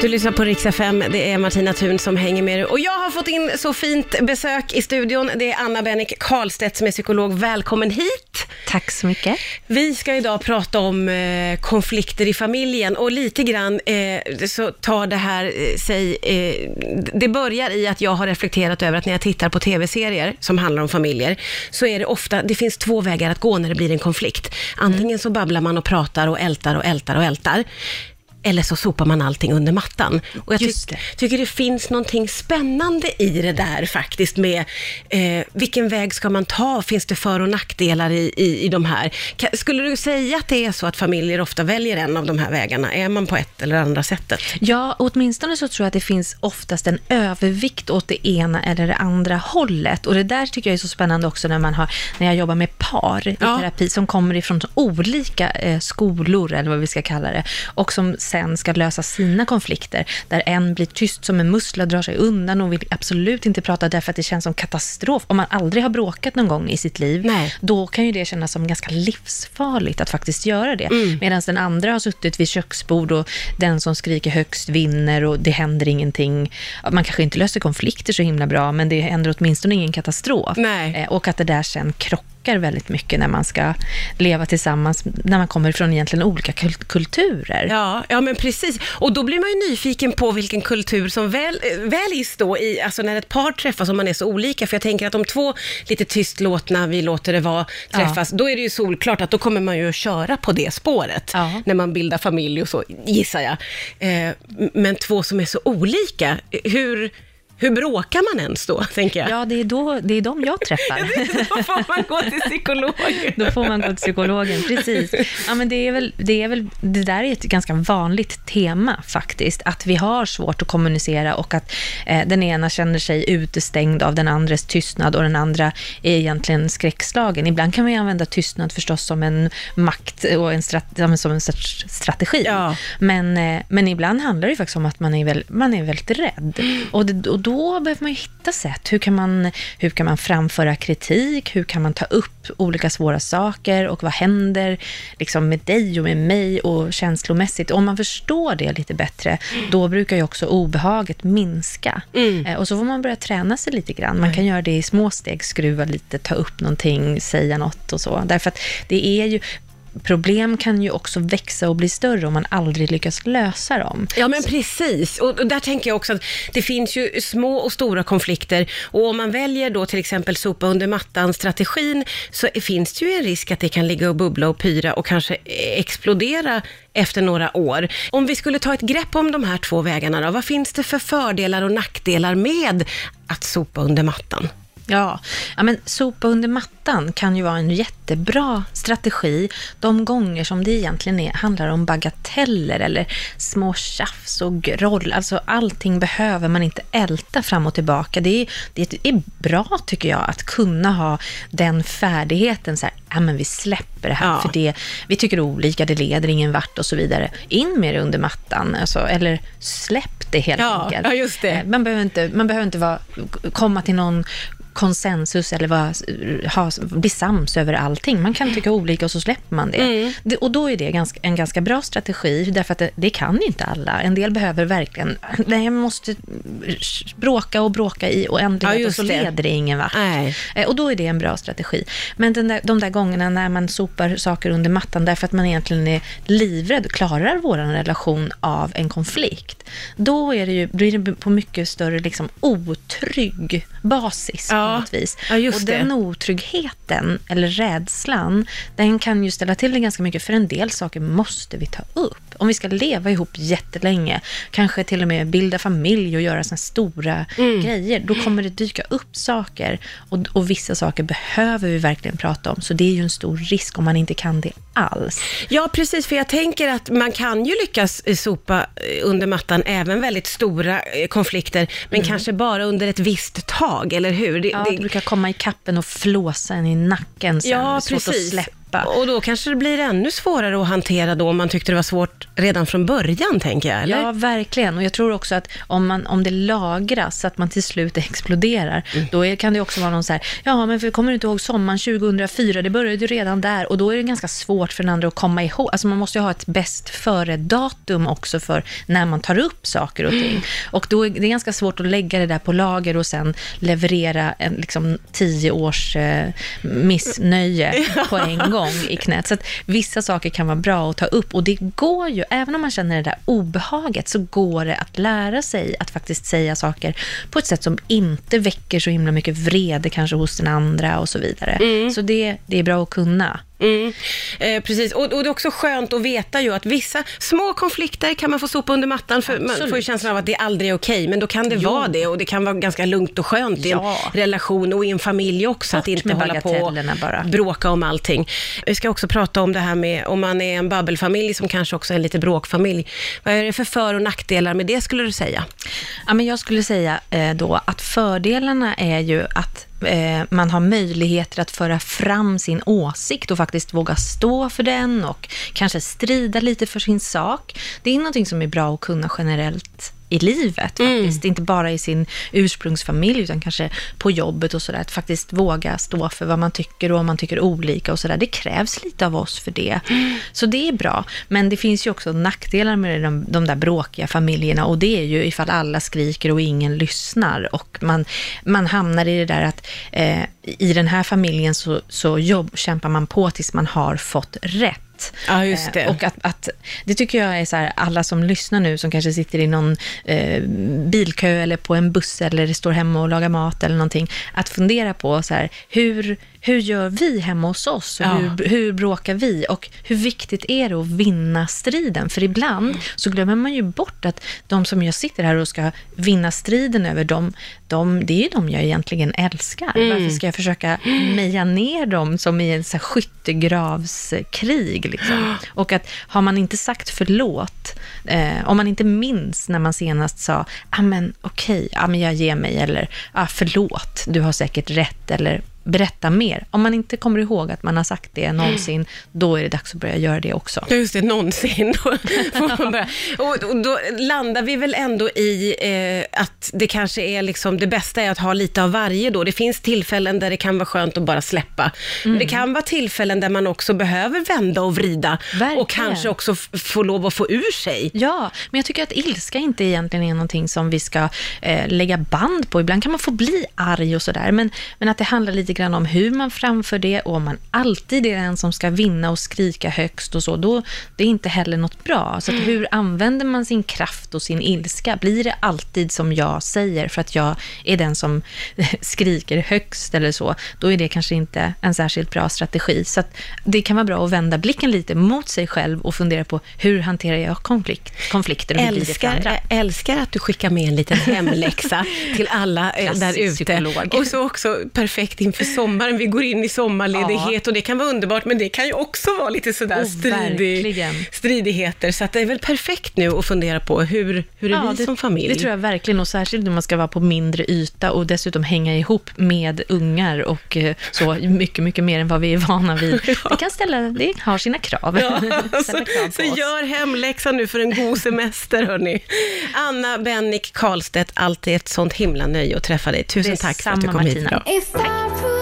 Du lyssnar på Rix FM, det är Martina Thun som hänger med dig. Och jag har fått in så fint besök i studion. Det är Anna Bennick Karlstedt som är psykolog. Välkommen hit! Tack så mycket. Vi ska idag prata om eh, konflikter i familjen och lite grann eh, så tar det här eh, sig... Eh, det börjar i att jag har reflekterat över att när jag tittar på tv-serier som handlar om familjer, så är det ofta, det finns två vägar att gå när det blir en konflikt. Antingen så babblar man och pratar och ältar och ältar och ältar. Eller så sopar man allting under mattan. Och jag tyck- det. tycker det finns någonting spännande i det där faktiskt med eh, vilken väg ska man ta? Finns det för och nackdelar i, i, i de här? Ka- Skulle du säga att det är så att familjer ofta väljer en av de här vägarna? Är man på ett eller andra sättet? Ja, åtminstone så tror jag att det finns oftast en övervikt åt det ena eller det andra hållet. Och det där tycker jag är så spännande också när, man har, när jag jobbar med par i Ja. terapi som kommer ifrån olika eh, skolor, eller vad vi ska kalla det, och som sen ska lösa sina konflikter. Där en blir tyst som en mussla, drar sig undan och vill absolut inte prata därför att det känns som katastrof. Om man aldrig har bråkat någon gång i sitt liv, Nej. då kan ju det kännas som ganska livsfarligt att faktiskt göra det. Mm. Medan den andra har suttit vid köksbord och den som skriker högst vinner och det händer ingenting. Man kanske inte löser konflikter så himla bra, men det händer åtminstone ingen katastrof. Nej. Eh, Och att det där sen krockar väldigt mycket när man ska leva tillsammans, när man kommer från egentligen olika kul- kulturer. Ja, ja men precis. Och då blir man ju nyfiken på vilken kultur som väl, eh, väljs då i, alltså när ett par träffas och man är så olika. För jag tänker att om två lite tystlåtna, vi låter det vara, träffas, då är det ju solklart att då kommer man ju att köra på det spåret. Ja. När man bildar familj och så, gissar jag. Eh, men två som är så olika, hur, hur bråkar man ens då, tänker jag? Ja, det är, då, det är de jag träffar. då får man gå till psykolog. Då får man gå till psykologen, precis. Ja, men det, är väl, det, är väl, det där är ett ganska vanligt tema faktiskt, att vi har svårt att kommunicera och att eh, den ena känner sig utestängd av den andres tystnad och den andra är egentligen skräckslagen. Ibland kan man ju använda tystnad förstås som en makt och en, strat, ja, men som en strategi. Ja. Men, eh, men ibland handlar det faktiskt om att man är, väl, man är väldigt rädd. Och, det, och då behöver man ju hitta sätt. Hur kan, man, hur kan man framföra kritik? Hur kan man ta upp olika svåra saker? Och vad händer liksom med dig och med mig och känslomässigt? Om man förstår det lite bättre, då brukar ju också obehaget minska. Eh, Och så får man börja träna sig lite grann. Man kan göra det i små steg, skruva lite, ta upp någonting, säga något och så. Därför att det är ju problem kan ju också växa och bli större om man aldrig lyckas lösa dem. Ja, men precis. Och, och där tänker jag också att det finns ju små och stora konflikter. Och om man väljer då till exempel sopa under mattan-strategin, så finns det ju en risk att det kan ligga och bubbla och pyra och kanske explodera efter några år. Om vi skulle ta ett grepp om de här två vägarna då, vad finns det för fördelar och nackdelar med att sopa under mattan? Ja, ja men sopa under mattan kan ju vara en jättebra strategi de gånger som det egentligen är, handlar om bagateller eller små tjafs och groll. Alltså allting behöver man inte älta fram och tillbaka. Det är, det är bra tycker jag att kunna ha den färdigheten så här, ja men vi släpper det här Ja. för det, vi tycker olika, det leder ingen vart och så vidare. In med det under mattan, alltså, eller släpp det helt Ja, enkelt. ja, just det. Eh, man behöver inte, man behöver inte vara, komma till någon konsensus eller vara, ha, bli sams över allting. Man kan tycka olika och så släpper man det. Mm. det och då är det ganska, en ganska bra strategi, därför att det, det kan inte alla. En del behöver verkligen, nej, man måste bråka och bråka i Ja, oändlighet och just så det. leder det ingen vart. Nej. Eh, Och då är det en bra strategi. Men där, de där gångerna när man sopar saker under mattan därför att man egentligen är livrädd, klarar vår relation av en konflikt, då är det ju, blir det på mycket större liksom, otrygg basis Ja. På något vis. Ja, och det. den otryggheten, eller rädslan, den kan ju ställa till det ganska mycket, för en del saker måste vi ta upp. Om vi ska leva ihop jättelänge, kanske till och med bilda familj och göra såna stora Mm. grejer, då kommer det dyka upp saker. Och, och vissa saker behöver vi verkligen prata om, så det är ju en stor risk om man inte kan det alls. Ja, precis, för jag tänker att man kan ju lyckas eh, sopa eh, under mattan även väldigt stora eh, konflikter, men kanske bara under ett visst tag, eller hur? Det, Ja, det- brukar komma i kappen och flåsa en i nacken sen. Ja, svårt precis. att släppa släppa. Och då kanske det blir ännu svårare att hantera då, om man tyckte det var svårt redan från början, tänker jag, eller? Ja, verkligen. Och jag tror också att om, man, om det lagras så att man till slut exploderar, Mm. då är, kan det också vara någon så här, ja men för, kommer du inte ihåg sommaren 2004, det började ju redan där och då är det ganska svårt för den andra att komma ihåg. Alltså man måste ju ha ett bäst före-datum också för när man tar upp saker och ting. Och då är det ganska svårt att lägga det där på lager och sen leverera en liksom tio års eh, missnöje på en gång i knät. Så att vissa saker kan vara bra att ta upp och det går ju, även om man känner det där obehaget, så går det att lära sig att faktiskt säga saker på ett sätt som inte väcker så himla mycket vrede kanske hos den andra och så vidare. Så det, det är bra att kunna. Mm, eh, precis, och, och det är också skönt att veta ju att vissa små konflikter kan man få sopa under mattan, för man Absolut. får ju känslan av att det aldrig är okej, men då kan det vara det och det kan vara ganska lugnt och skönt i en Ja. relation och i en familj också, att Bort inte med hålla på och bara. bråka om allting. Vi ska också prata om det här med om man är en babbelfamilj som kanske också är en lite bråkfamilj. Vad är det för för och nackdelar med det skulle du säga? Ja, men jag skulle säga eh, då att fördelarna är ju att eh, man har möjligheter att föra fram sin åsikt och faktiskt våga stå för den och kanske strida lite för sin sak. Det är någonting som är bra att kunna generellt i livet faktiskt. Inte bara i sin ursprungsfamilj utan kanske på jobbet och sådär. Att faktiskt våga stå för vad man tycker och om man tycker olika och sådär. Det krävs lite av oss för det. Så det är bra. Men det finns ju också nackdelar med de, de där bråkiga familjerna och det är ju ifall alla skriker och ingen lyssnar och man, man hamnar i det där att eh, i den här familjen så, så jobb, kämpar man på tills man har fått rätt. Ja, just det. Eh, Och att, att, det tycker jag är så här, alla som lyssnar nu, som kanske sitter i någon eh, bilkö eller på en buss eller står hemma och lagar mat eller någonting, att fundera på så här, hur, hur gör vi hemma hos oss? Ja. hur, hur bråkar vi? Och hur viktigt är det att vinna striden? För ibland så glömmer man ju bort att de som jag sitter här och ska vinna striden över, dem, de, det är ju de jag egentligen älskar. Varför ska jag försöka meja ner dem som i en så här skyttegravskrig? Liksom? Och att har man inte sagt förlåt, eh, om man inte minns när man senast sa, ah, men okej, ah, men jag ger mig, eller ah, förlåt, du har säkert rätt, eller berätta mer. Om man inte kommer ihåg att man har sagt det någonsin, då är det dags att börja göra det också. Just det, någonsin. Och, och då landar vi väl ändå i eh, att det kanske är liksom, det bästa är att ha lite av varje då. Det finns tillfällen där det kan vara skönt att bara släppa. Men det kan vara tillfällen där man också behöver vända och vrida. Verkligen. Och kanske också få lov att få ur sig. Ja, men jag tycker att ilska inte egentligen är någonting som vi ska eh, lägga band på. Ibland kan man få bli arg och sådär, men, men att det handlar lite grann om hur man framför det och om man alltid är den som ska vinna och skrika högst och så, då det är inte heller något bra. Så hur använder man sin kraft och sin ilska? Blir det alltid som jag säger för att jag är den som skriker högst eller så, då är det kanske inte en särskilt bra strategi. Så det kan vara bra att vända blicken lite mot sig själv och fundera på hur hanterar jag konflikt, konflikter och hur för andra? Älskar, älskar att du skickar med en liten hemläxa till alla eh, där ute. Och så också perfekt inför sommaren. Vi går in i sommarledighet och det kan vara underbart, men det kan ju också vara lite sådär Oh, stridig, stridigheter. Så att det är väl perfekt nu att fundera på hur, hur är vi det, som familj? Det tror jag verkligen, och särskilt när man ska vara på mindre yta och dessutom hänga ihop med ungar och eh, så mycket, mycket mer än vad vi är vana vid. Det kan ställa, det har sina krav. Ja, så, krav så gör hemläxan nu för en god semester, hörni. Anna Bennick Karlstedt, alltid ett sånt himla nöje att träffa dig. Tusen tack för att du kom hit Martina. idag. If I